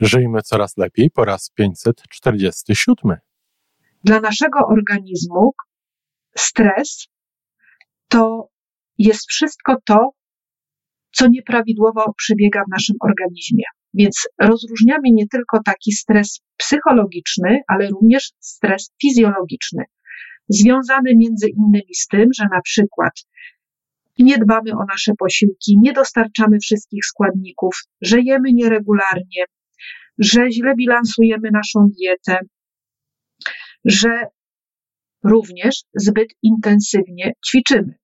Żyjmy coraz lepiej po raz 547. Dla naszego organizmu stres to jest wszystko to, co nieprawidłowo przebiega w naszym organizmie. Więc rozróżniamy nie tylko taki stres psychologiczny, ale również stres fizjologiczny, związany między innymi z tym, że na przykład nie dbamy o nasze posiłki, nie dostarczamy wszystkich składników, że jemy nieregularnie, że źle bilansujemy naszą dietę, że również zbyt intensywnie ćwiczymy.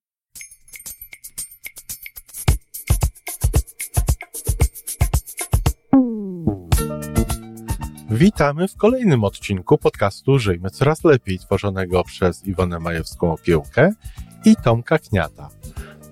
Witamy w kolejnym odcinku podcastu Żyjmy Coraz Lepiej, tworzonego przez Iwonę Majewską-Opiełkę i Tomka Kniata.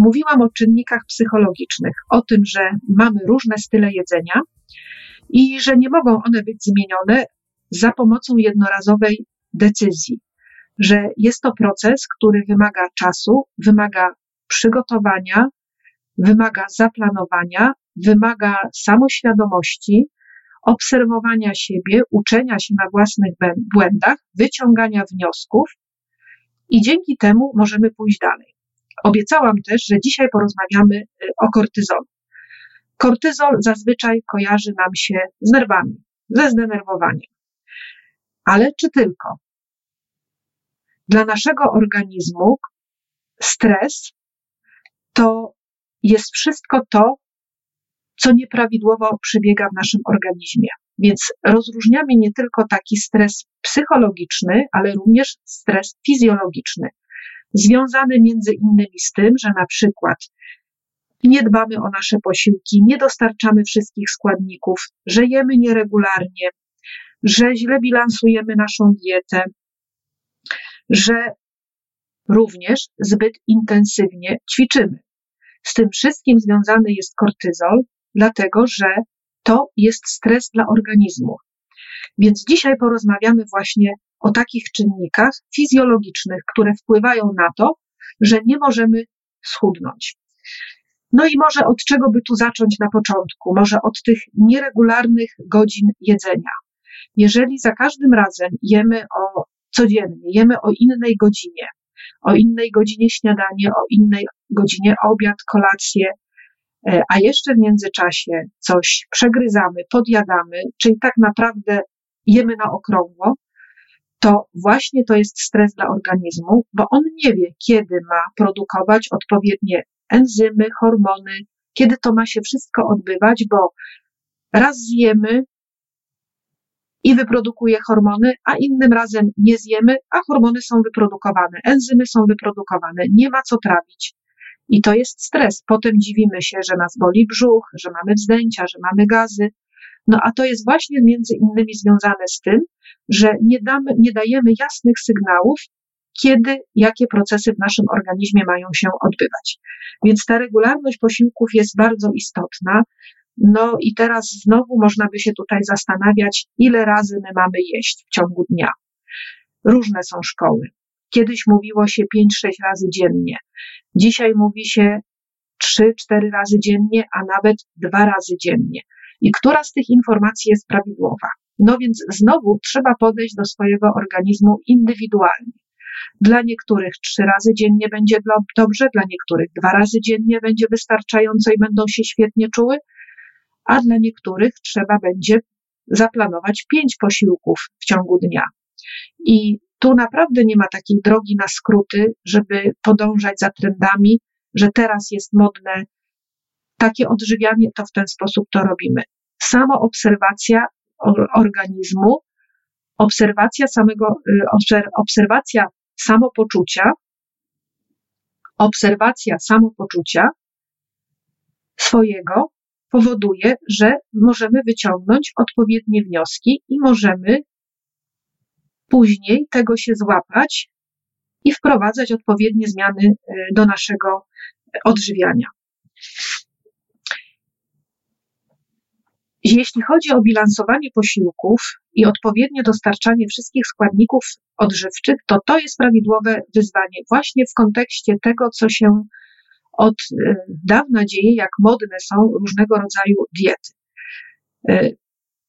mówiłam o czynnikach psychologicznych, o tym, że mamy różne style jedzenia i że nie mogą one być zmienione za pomocą jednorazowej decyzji, że jest to proces, który wymaga czasu, wymaga przygotowania, wymaga zaplanowania, wymaga samoświadomości, obserwowania siebie, uczenia się na własnych błędach, wyciągania wniosków i dzięki temu możemy pójść dalej. Obiecałam też, że dzisiaj porozmawiamy y, o kortyzolu. Kortyzol zazwyczaj kojarzy nam się z nerwami, ze zdenerwowaniem. Ale czy tylko? Dla naszego organizmu stres to jest wszystko to, co nieprawidłowo przebiega w naszym organizmie. Więc rozróżniamy nie tylko taki stres psychologiczny, ale również stres fizjologiczny, związany między innymi z tym, że na przykład nie dbamy o nasze posiłki, nie dostarczamy wszystkich składników, że jemy nieregularnie, że źle bilansujemy naszą dietę, że również zbyt intensywnie ćwiczymy. Z tym wszystkim związany jest kortyzol, dlatego że to jest stres dla organizmu. Więc dzisiaj porozmawiamy właśnie o takich czynnikach fizjologicznych, które wpływają na to, że nie możemy schudnąć. No i może od czego by tu zacząć na początku? Może od tych nieregularnych godzin jedzenia. Jeżeli za każdym razem jemy o codziennie, jemy o innej godzinie, o innej godzinie śniadanie, o innej godzinie obiad, kolację, e, a jeszcze w międzyczasie coś przegryzamy, podjadamy, czyli tak naprawdę jemy na okrągło, to właśnie to jest stres dla organizmu, bo on nie wie, kiedy ma produkować odpowiednie enzymy, hormony, kiedy to ma się wszystko odbywać, bo raz zjemy i wyprodukuje hormony, a innym razem nie zjemy, a hormony są wyprodukowane, enzymy są wyprodukowane, nie ma co trawić. I to jest stres. Potem dziwimy się, że nas boli brzuch, że mamy wzdęcia, że mamy gazy. No a to jest właśnie między innymi związane z tym, że nie, damy, nie dajemy jasnych sygnałów, kiedy, jakie procesy w naszym organizmie mają się odbywać. Więc ta regularność posiłków jest bardzo istotna. No i teraz znowu można by się tutaj zastanawiać, ile razy my mamy jeść w ciągu dnia. Różne są szkoły. Kiedyś mówiło się 5-6 razy dziennie. Dzisiaj mówi się 3-4 razy dziennie, a nawet 2 razy dziennie. I która z tych informacji jest prawidłowa? No więc znowu trzeba podejść do swojego organizmu indywidualnie. Dla niektórych trzy razy dziennie będzie dobrze, dla niektórych dwa razy dziennie będzie wystarczająco i będą się świetnie czuły, a dla niektórych trzeba będzie zaplanować pięć posiłków w ciągu dnia. I tu naprawdę nie ma takiej drogi na skróty, żeby podążać za trendami, że teraz jest modne takie odżywianie, to w ten sposób to robimy. Samo obserwacja organizmu, obserwacja samego, y, obserwacja samopoczucia, obserwacja samopoczucia swojego powoduje, że możemy wyciągnąć odpowiednie wnioski i możemy później tego się złapać i wprowadzać odpowiednie zmiany y, do naszego odżywiania. Jeśli chodzi o bilansowanie posiłków i odpowiednie dostarczanie wszystkich składników odżywczych, to to jest prawidłowe wyzwanie właśnie w kontekście tego, co się od y, dawna dzieje, jak modne są różnego rodzaju diety. Y,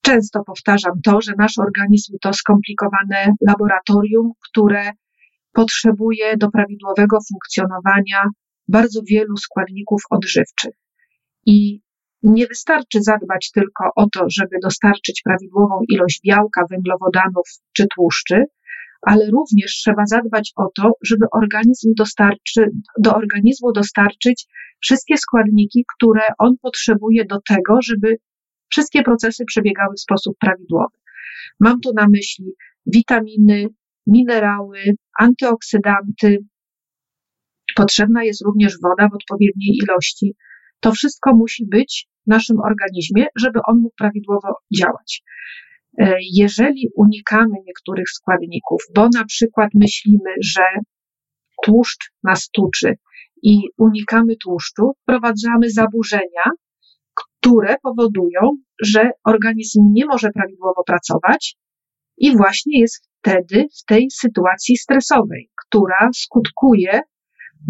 często powtarzam to, że nasz organizm to skomplikowane laboratorium, które potrzebuje do prawidłowego funkcjonowania bardzo wielu składników odżywczych. I nie wystarczy zadbać tylko o to, żeby dostarczyć prawidłową ilość białka, węglowodanów czy tłuszczy, ale również trzeba zadbać o to, żeby organizm dostarczy, do organizmu dostarczyć wszystkie składniki, które on potrzebuje do tego, żeby wszystkie procesy przebiegały w sposób prawidłowy. Mam tu na myśli witaminy, minerały, antyoksydanty. Potrzebna jest również woda w odpowiedniej ilości. To wszystko musi być naszym organizmie, żeby on mógł prawidłowo działać. E, jeżeli unikamy niektórych składników, bo na przykład myślimy, że tłuszcz nas tuczy i unikamy tłuszczu, wprowadzamy zaburzenia, które powodują, że organizm nie może prawidłowo pracować i właśnie jest wtedy w tej sytuacji stresowej, która skutkuje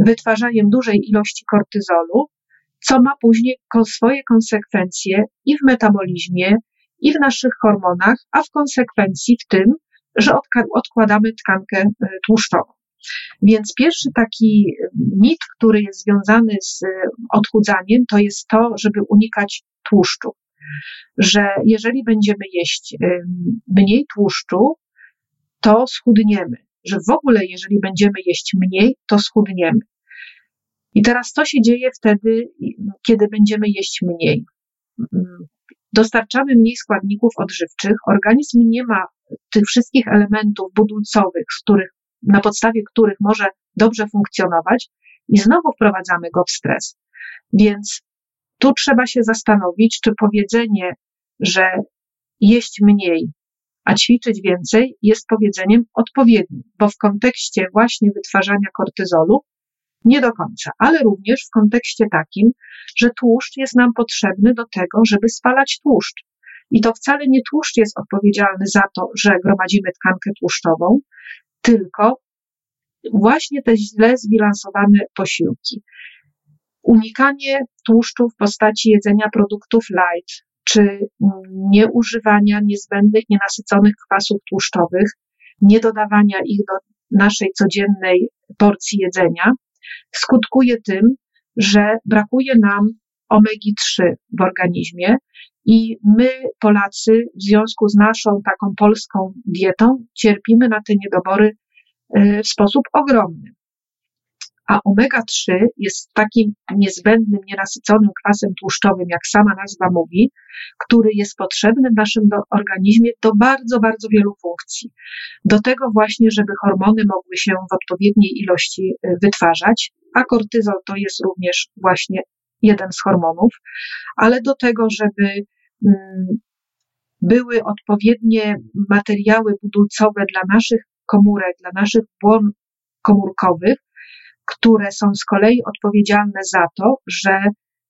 wytwarzaniem dużej ilości kortyzolu, co ma później swoje konsekwencje i w metabolizmie, i w naszych hormonach, a w konsekwencji w tym, że odkładamy tkankę e, tłuszczową. Więc pierwszy taki mit, który jest związany z e, odchudzaniem, to jest to, żeby unikać tłuszczu. Że jeżeli będziemy jeść e, mniej tłuszczu, to schudniemy. Że w ogóle, jeżeli będziemy jeść mniej, to schudniemy. I teraz co się dzieje wtedy, kiedy będziemy jeść mniej? dostarczamy mniej składników odżywczych, organizm nie ma tych wszystkich elementów budulcowych, z których, na podstawie których może dobrze funkcjonować i znowu wprowadzamy go w stres. Więc tu trzeba się zastanowić, czy powiedzenie, że jeść mniej, a ćwiczyć więcej jest powiedzeniem odpowiednim, bo w kontekście właśnie wytwarzania kortyzolu nie do końca, ale również w kontekście takim, że tłuszcz jest nam potrzebny do tego, żeby spalać tłuszcz. I to wcale nie tłuszcz jest odpowiedzialny za to, że gromadzimy tkankę tłuszczową, tylko właśnie te źle zbilansowane posiłki. Unikanie tłuszczu w postaci jedzenia produktów light, czy nieużywania niezbędnych, nienasyconych kwasów tłuszczowych, nie dodawania ich do naszej codziennej porcji jedzenia, skutkuje tym, że brakuje nam omegi-3 w organizmie i my, Polacy, w związku z naszą taką polską dietą, cierpimy na te niedobory y, w sposób ogromny. A omega-3 jest takim niezbędnym, nienasyconym kwasem tłuszczowym, jak sama nazwa mówi, który jest potrzebny w naszym organizmie do bardzo, bardzo wielu funkcji. Do tego właśnie, żeby hormony mogły się w odpowiedniej ilości y, wytwarzać, a kortyzol to jest również właśnie jeden z hormonów, ale do tego, żeby mm, były odpowiednie materiały budulcowe dla naszych komórek, dla naszych błon komórkowych, które są z kolei odpowiedzialne za to, że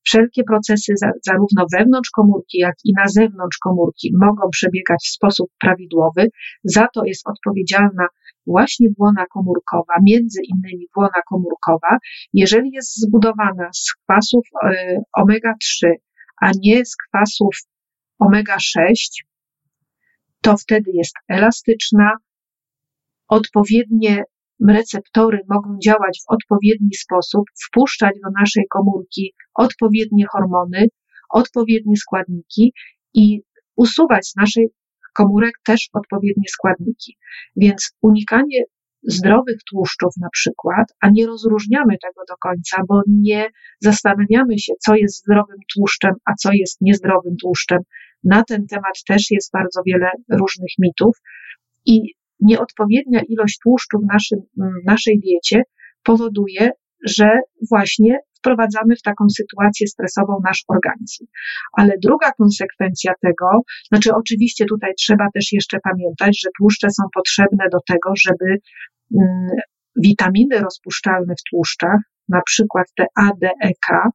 wszelkie procesy zarówno wewnątrz komórki, jak i na zewnątrz komórki mogą przebiegać w sposób prawidłowy. Za to jest odpowiedzialna właśnie błona komórkowa, między innymi błona komórkowa. Jeżeli jest zbudowana z kwasów e, omega-3, a nie z kwasów omega-6, to wtedy jest elastyczna, odpowiednie receptory mogą działać w odpowiedni sposób, wpuszczać do naszej komórki odpowiednie hormony, odpowiednie składniki i usuwać z naszej komórek też odpowiednie składniki. Więc unikanie zdrowych tłuszczów na przykład, a nie rozróżniamy tego do końca, bo nie zastanawiamy się, co jest zdrowym tłuszczem, a co jest niezdrowym tłuszczem. Na ten temat też jest bardzo wiele różnych mitów i nieodpowiednia ilość tłuszczu w naszym, naszej diecie powoduje, że właśnie wprowadzamy w taką sytuację stresową nasz organizm. Ale druga konsekwencja tego, znaczy oczywiście tutaj trzeba też jeszcze pamiętać, że tłuszcze są potrzebne do tego, żeby mm, witaminy rozpuszczalne w tłuszczach, na przykład te A, D, E, K,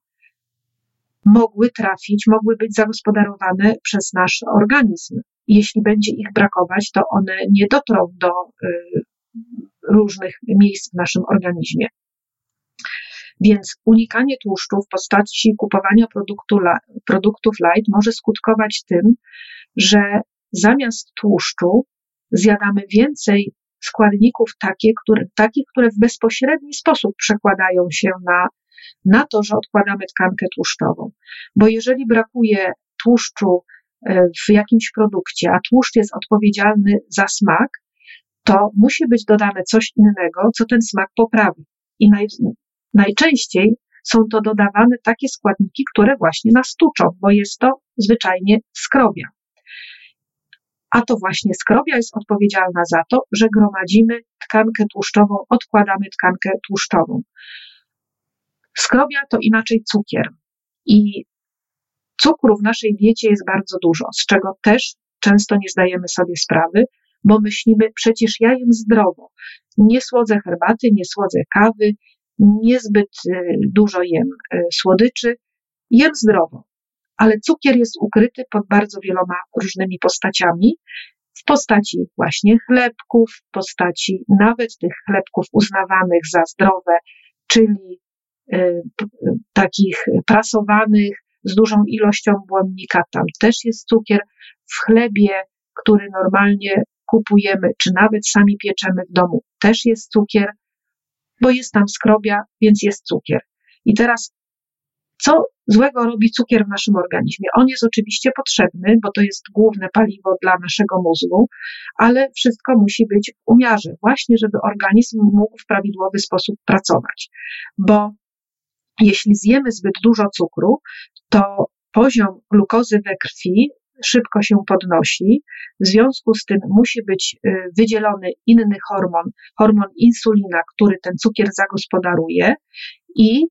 mogły trafić, mogły być zagospodarowane przez nasz organizm. Jeśli będzie ich brakować, to one nie dotrą do y, różnych miejsc w naszym organizmie. Więc unikanie tłuszczu w postaci kupowania produktu, produktów light może skutkować tym, że zamiast tłuszczu zjadamy więcej składników takie, które, takich, które w bezpośredni sposób przekładają się na, na to, że odkładamy tkankę tłuszczową. Bo jeżeli brakuje tłuszczu e, w jakimś produkcie, a tłuszcz jest odpowiedzialny za smak, to musi być dodane coś innego, co ten smak poprawi. I naj, najczęściej są to dodawane takie składniki, które właśnie nas tuczą, bo jest to zwyczajnie skrobia. A to właśnie skrobia jest odpowiedzialna za to, że gromadzimy tkankę tłuszczową, odkładamy tkankę tłuszczową. Skrobia to inaczej cukier. I cukru w naszej diecie jest bardzo dużo, z czego też często nie zdajemy sobie sprawy, bo myślimy, przecież ja jem zdrowo. Nie słodzę herbaty, nie słodzę kawy, niezbyt y, dużo jem y, słodyczy, jem zdrowo. Ale cukier jest ukryty pod bardzo wieloma różnymi postaciami, w postaci właśnie chlebków, w postaci nawet tych chlebków uznawanych za zdrowe, czyli takich prasowanych z dużą ilością błonnika, tam też jest cukier. W chlebie, który normalnie kupujemy, czy nawet sami pieczemy w domu, też jest cukier, bo jest tam skrobia, więc jest cukier. I teraz, co złego robi cukier w naszym organizmie? On jest oczywiście potrzebny, bo to jest główne paliwo dla naszego mózgu, ale wszystko musi być w umiarze, właśnie żeby organizm mógł w prawidłowy sposób pracować. Bo jeśli zjemy zbyt dużo cukru, to poziom glukozy we krwi szybko się podnosi. W związku z tym musi być y, wydzielony inny hormon, hormon insulina, który ten cukier zagospodaruje i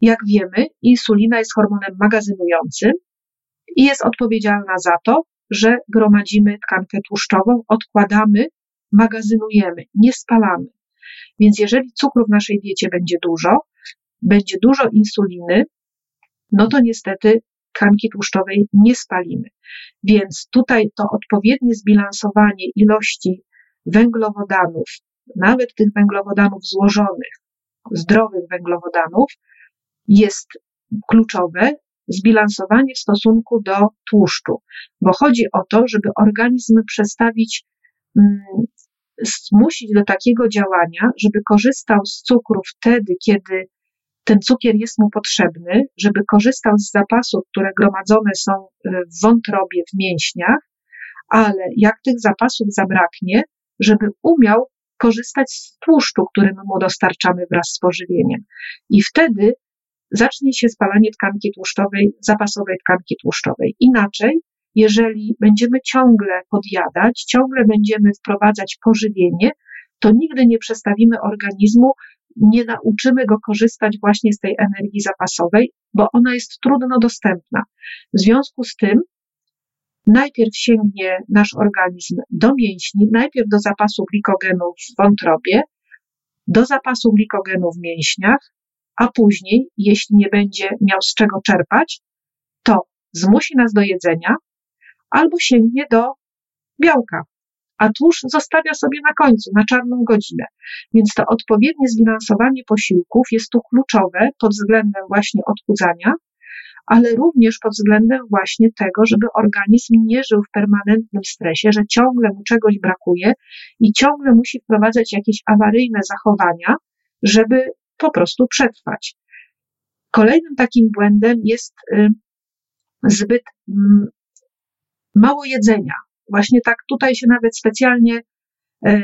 jak wiemy, insulina jest hormonem magazynującym i jest odpowiedzialna za to, że gromadzimy tkankę tłuszczową, odkładamy, magazynujemy, nie spalamy. Więc jeżeli cukru w naszej diecie będzie dużo, będzie dużo insuliny, no to niestety tkanki tłuszczowej nie spalimy. Więc tutaj to odpowiednie zbilansowanie ilości węglowodanów, nawet tych węglowodanów złożonych, zdrowych węglowodanów, jest kluczowe. Zbilansowanie w stosunku do tłuszczu, bo chodzi o to, żeby organizm przestawić, mm, zmusić do takiego działania, żeby korzystał z cukru wtedy, kiedy ten cukier jest mu potrzebny, żeby korzystał z zapasów, które gromadzone są y, w wątrobie, w mięśniach, ale jak tych zapasów zabraknie, żeby umiał korzystać z tłuszczu, który my mu dostarczamy wraz z pożywieniem. I wtedy zacznie się spalanie tkanki tłuszczowej, zapasowej tkanki tłuszczowej. Inaczej, jeżeli będziemy ciągle podjadać, ciągle będziemy wprowadzać pożywienie, to nigdy nie przestawimy organizmu nie nauczymy go korzystać właśnie z tej energii zapasowej, bo ona jest trudno dostępna. W związku z tym najpierw sięgnie nasz organizm do mięśni, najpierw do zapasu glikogenu w wątrobie, do zapasu glikogenu w mięśniach, a później, jeśli nie będzie miał z czego czerpać, to zmusi nas do jedzenia albo sięgnie do białka, a tłuszcz zostawia sobie na końcu, na czarną godzinę. Więc to odpowiednie zbilansowanie posiłków jest tu kluczowe pod względem właśnie odchudzania, ale również pod względem właśnie tego, żeby organizm nie żył w permanentnym stresie, że ciągle mu czegoś brakuje i ciągle musi wprowadzać jakieś awaryjne zachowania, żeby po prostu przetrwać. Kolejnym takim błędem jest y, zbyt mm, mało jedzenia, Właśnie tak tutaj się nawet specjalnie e,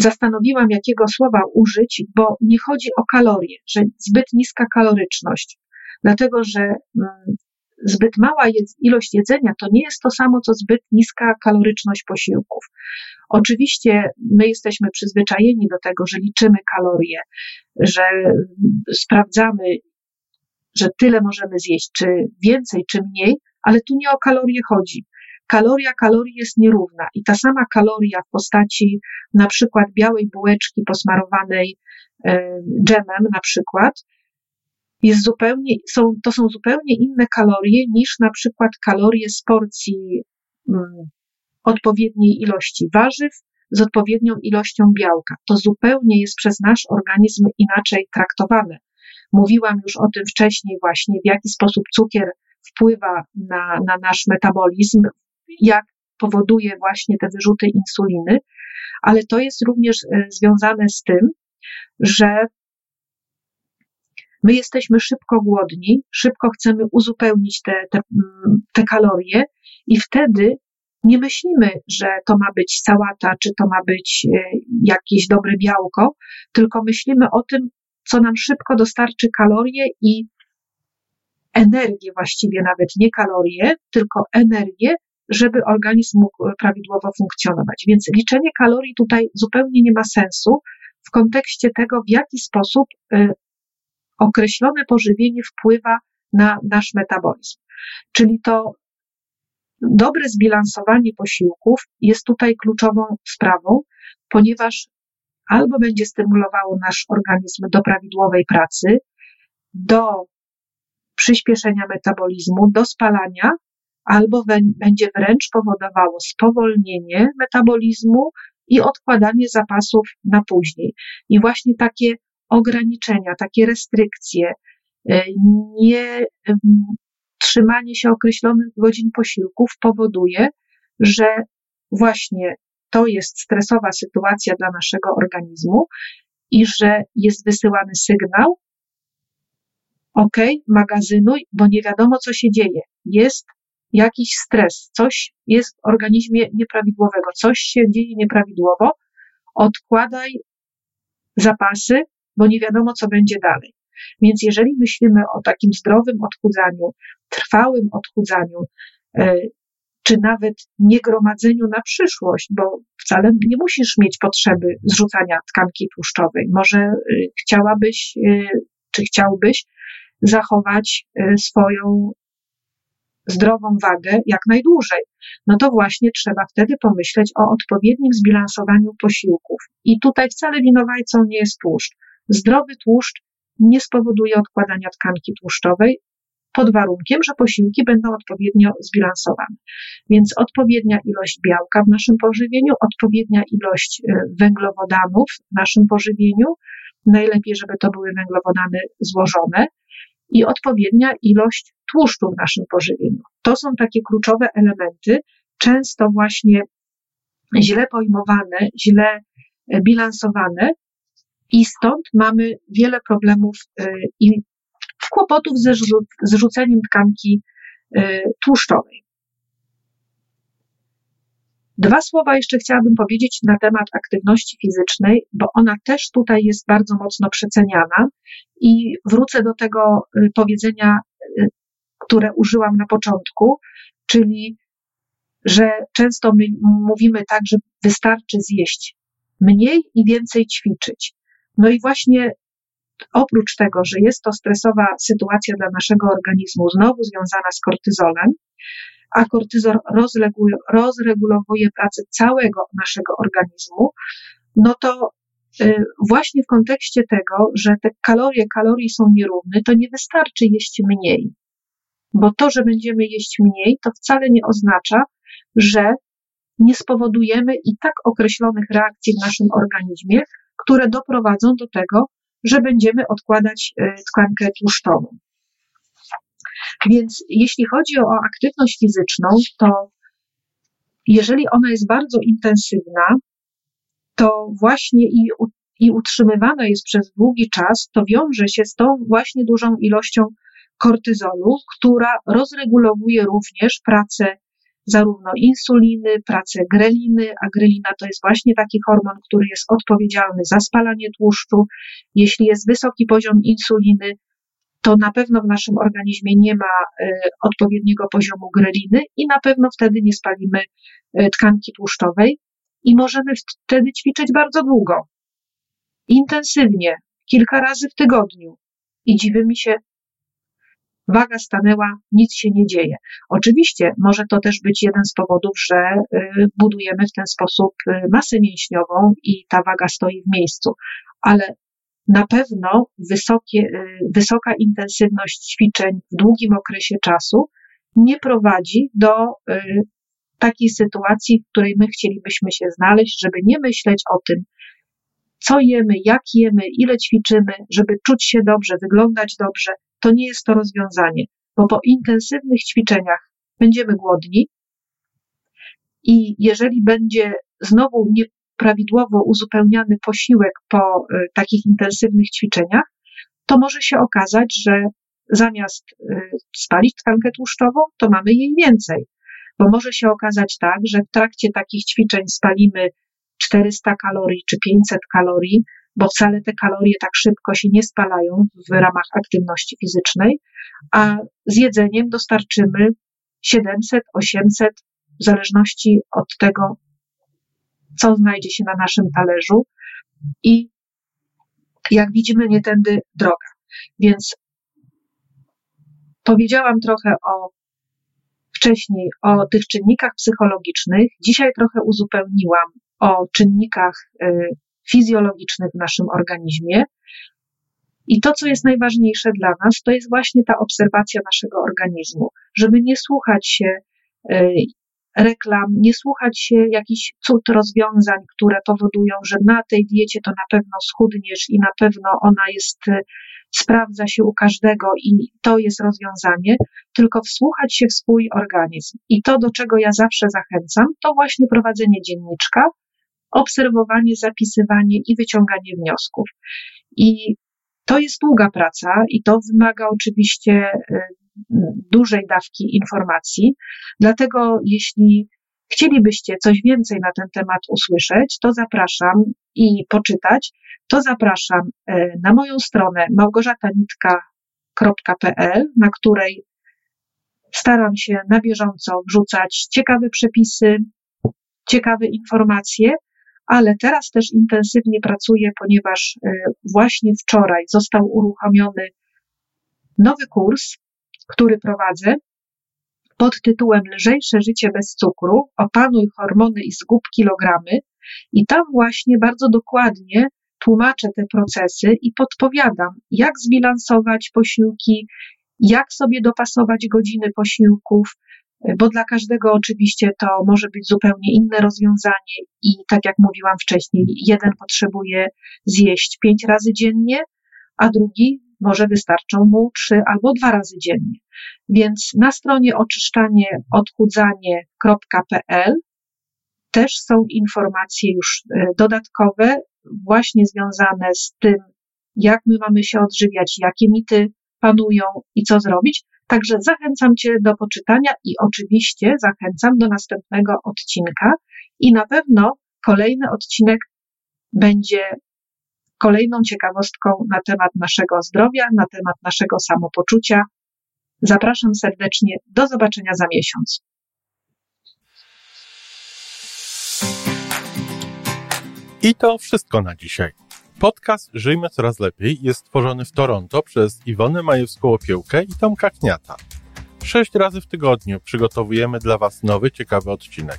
zastanowiłam, jakiego słowa użyć, bo nie chodzi o kalorie, że zbyt niska kaloryczność, dlatego że mm, zbyt mała ilość jedzenia to nie jest to samo, co zbyt niska kaloryczność posiłków. Oczywiście my jesteśmy przyzwyczajeni do tego, że liczymy kalorie, że sprawdzamy, że tyle możemy zjeść, czy więcej, czy mniej, ale tu nie o kalorie chodzi. Kaloria kalorii jest nierówna i ta sama kaloria w postaci na przykład białej bułeczki posmarowanej e, dżemem na przykład, jest zupełnie, są, to są zupełnie inne kalorie niż na przykład kalorie z porcji mm, odpowiedniej ilości warzyw z odpowiednią ilością białka. To zupełnie jest przez nasz organizm inaczej traktowane. Mówiłam już o tym wcześniej, właśnie w jaki sposób cukier wpływa na, na nasz metabolizm, jak powoduje właśnie te wyrzuty insuliny, ale to jest również e, związane z tym, że My jesteśmy szybko głodni, szybko chcemy uzupełnić te, te, mm, te kalorie i wtedy nie myślimy, że to ma być sałata, czy to ma być e, jakieś dobre białko, tylko myślimy o tym, co nam szybko dostarczy kalorie i energię właściwie, nawet nie kalorie, tylko energię, żeby organizm mógł prawidłowo funkcjonować. Więc liczenie kalorii tutaj zupełnie nie ma sensu w kontekście tego, w jaki sposób e, określone pożywienie wpływa na nasz metabolizm. Czyli to dobre zbilansowanie posiłków jest tutaj kluczową sprawą, ponieważ albo będzie stymulowało nasz organizm do prawidłowej pracy, do przyspieszenia metabolizmu, do spalania, albo będzie wręcz powodowało spowolnienie metabolizmu i odkładanie zapasów na później. I właśnie takie ograniczenia, takie restrykcje, e, nie trzymanie się określonych godzin posiłków powoduje, że właśnie to jest stresowa sytuacja dla naszego organizmu i że jest wysyłany sygnał, ok, magazynuj, bo nie wiadomo, co się dzieje. Jest jakiś stres, coś jest w organizmie nieprawidłowego, coś się dzieje nieprawidłowo, odkładaj zapasy, bo nie wiadomo, co będzie dalej. Więc jeżeli myślimy o takim zdrowym odchudzaniu, trwałym odchudzaniu, e, czy nawet niegromadzeniu na przyszłość, bo wcale nie musisz mieć potrzeby zrzucania tkanki tłuszczowej. Może e, chciałabyś, e, czy chciałbyś zachować swoją zdrową wagę jak najdłużej. No to właśnie trzeba wtedy pomyśleć o odpowiednim zbilansowaniu posiłków. I tutaj wcale winowajcą nie jest tłuszcz. Zdrowy tłuszcz nie spowoduje odkładania tkanki tłuszczowej, pod warunkiem, że posiłki będą odpowiednio zbilansowane. Więc odpowiednia ilość białka w naszym pożywieniu, odpowiednia ilość y, węglowodanów w naszym pożywieniu, najlepiej, żeby to były węglowodany złożone i odpowiednia ilość tłuszczu w naszym pożywieniu. To są takie kluczowe elementy, często właśnie źle pojmowane, źle y, bilansowane i stąd mamy wiele problemów y, i kłopotów ze zrzuceniem tkanki y, tłuszczowej. Dwa słowa jeszcze chciałabym powiedzieć na temat aktywności fizycznej, bo ona też tutaj jest bardzo mocno przeceniana i wrócę do tego y, powiedzenia, które użyłam na początku, czyli że często my mówimy tak, że wystarczy zjeść mniej i więcej ćwiczyć. No i właśnie oprócz tego, że jest to stresowa sytuacja dla naszego organizmu, znowu związana z kortyzolem, a kortyzol rozregulowuje pracę całego naszego organizmu, no to y, właśnie w kontekście tego, że te kalorie kalorii są nierówne, to nie wystarczy jeść mniej. Bo to, że będziemy jeść mniej, to wcale nie oznacza, że nie spowodujemy i tak określonych reakcji w naszym organizmie, które doprowadzą do tego, że będziemy odkładać e, tkankę tłuszczową. Więc jeśli chodzi o aktywność fizyczną, to jeżeli ona jest bardzo intensywna, to właśnie i, i utrzymywana jest przez długi czas, to wiąże się z tą właśnie dużą ilością kortyzolu, która rozregulowuje również pracę zarówno insuliny, pracę greliny, a grelina to jest właśnie taki hormon, który jest odpowiedzialny za spalanie tłuszczu. Jeśli jest wysoki poziom insuliny, to na pewno w naszym organizmie nie ma y, odpowiedniego poziomu greliny i na pewno wtedy nie spalimy y, tkanki tłuszczowej i możemy wtedy ćwiczyć bardzo długo, intensywnie, kilka razy w tygodniu. I dziwi mi się, waga stanęła, nic się nie dzieje. Oczywiście może to też być jeden z powodów, że y, budujemy w ten sposób masę mięśniową i ta waga stoi w miejscu, ale na pewno wysokie, y, wysoka intensywność ćwiczeń w długim okresie czasu nie prowadzi do y, takiej sytuacji, w której my chcielibyśmy się znaleźć, żeby nie myśleć o tym, co jemy, jak jemy, ile ćwiczymy, żeby czuć się dobrze, wyglądać dobrze. To nie jest to rozwiązanie, bo po intensywnych ćwiczeniach będziemy głodni i jeżeli będzie znowu nie prawidłowo uzupełniany posiłek po y, takich intensywnych ćwiczeniach, to może się okazać, że zamiast y, spalić tkankę tłuszczową, to mamy jej więcej. Bo może się okazać tak, że w trakcie takich ćwiczeń spalimy 400 kalorii czy 500 kalorii, bo wcale te kalorie tak szybko się nie spalają w ramach aktywności fizycznej, a z jedzeniem dostarczymy 700, 800, w zależności od tego, co znajdzie się na naszym talerzu i jak widzimy, nie tędy droga. Więc powiedziałam trochę o wcześniej o tych czynnikach psychologicznych. Dzisiaj trochę uzupełniłam o czynnikach y, fizjologicznych w naszym organizmie. I to, co jest najważniejsze dla nas, to jest właśnie ta obserwacja naszego organizmu, żeby nie słuchać się y, reklam, nie słuchać się jakichś cud rozwiązań, które powodują, że na tej diecie to na pewno schudniesz i na pewno ona jest, y, sprawdza się u każdego i to jest rozwiązanie, tylko wsłuchać się w swój organizm. I to, do czego ja zawsze zachęcam, to właśnie prowadzenie dzienniczka, obserwowanie, zapisywanie i wyciąganie wniosków. I to jest długa praca i to wymaga oczywiście y, dużej dawki informacji. Dlatego, jeśli chcielibyście coś więcej na ten temat usłyszeć, to zapraszam i poczytać, to zapraszam e, na moją stronę małgorzatanitka.pl, na której staram się na bieżąco wrzucać ciekawe przepisy, ciekawe informacje, ale teraz też intensywnie pracuję, ponieważ e, właśnie wczoraj został uruchomiony nowy kurs który prowadzę pod tytułem Lżejsze życie bez cukru, opanuj hormony i zgub kilogramy. I tam właśnie bardzo dokładnie tłumaczę te procesy i podpowiadam, jak zbilansować posiłki, jak sobie dopasować godziny posiłków, bo dla każdego oczywiście to może być zupełnie inne rozwiązanie i tak jak mówiłam wcześniej, jeden potrzebuje zjeść pięć razy dziennie, a drugi może wystarczą mu trzy albo dwa razy dziennie. Więc na stronie oczyszczanie-odchudzanie.pl też są informacje już e, dodatkowe, właśnie związane z tym, jak my mamy się odżywiać, jakie mity panują i co zrobić. Także zachęcam Cię do poczytania i oczywiście zachęcam do następnego odcinka. I na pewno kolejny odcinek będzie kolejną ciekawostką na temat naszego zdrowia, na temat naszego samopoczucia. Zapraszam serdecznie. Do zobaczenia za miesiąc. I to wszystko na dzisiaj. Podcast Żyjmy Coraz Lepiej jest stworzony w Toronto przez Iwonę Majewską-Opiełkę i Tomka Kniata. Sześć razy w tygodniu przygotowujemy dla Was nowy, ciekawy odcinek.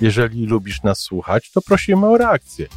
Jeżeli lubisz nas słuchać, to prosimy o reakcję –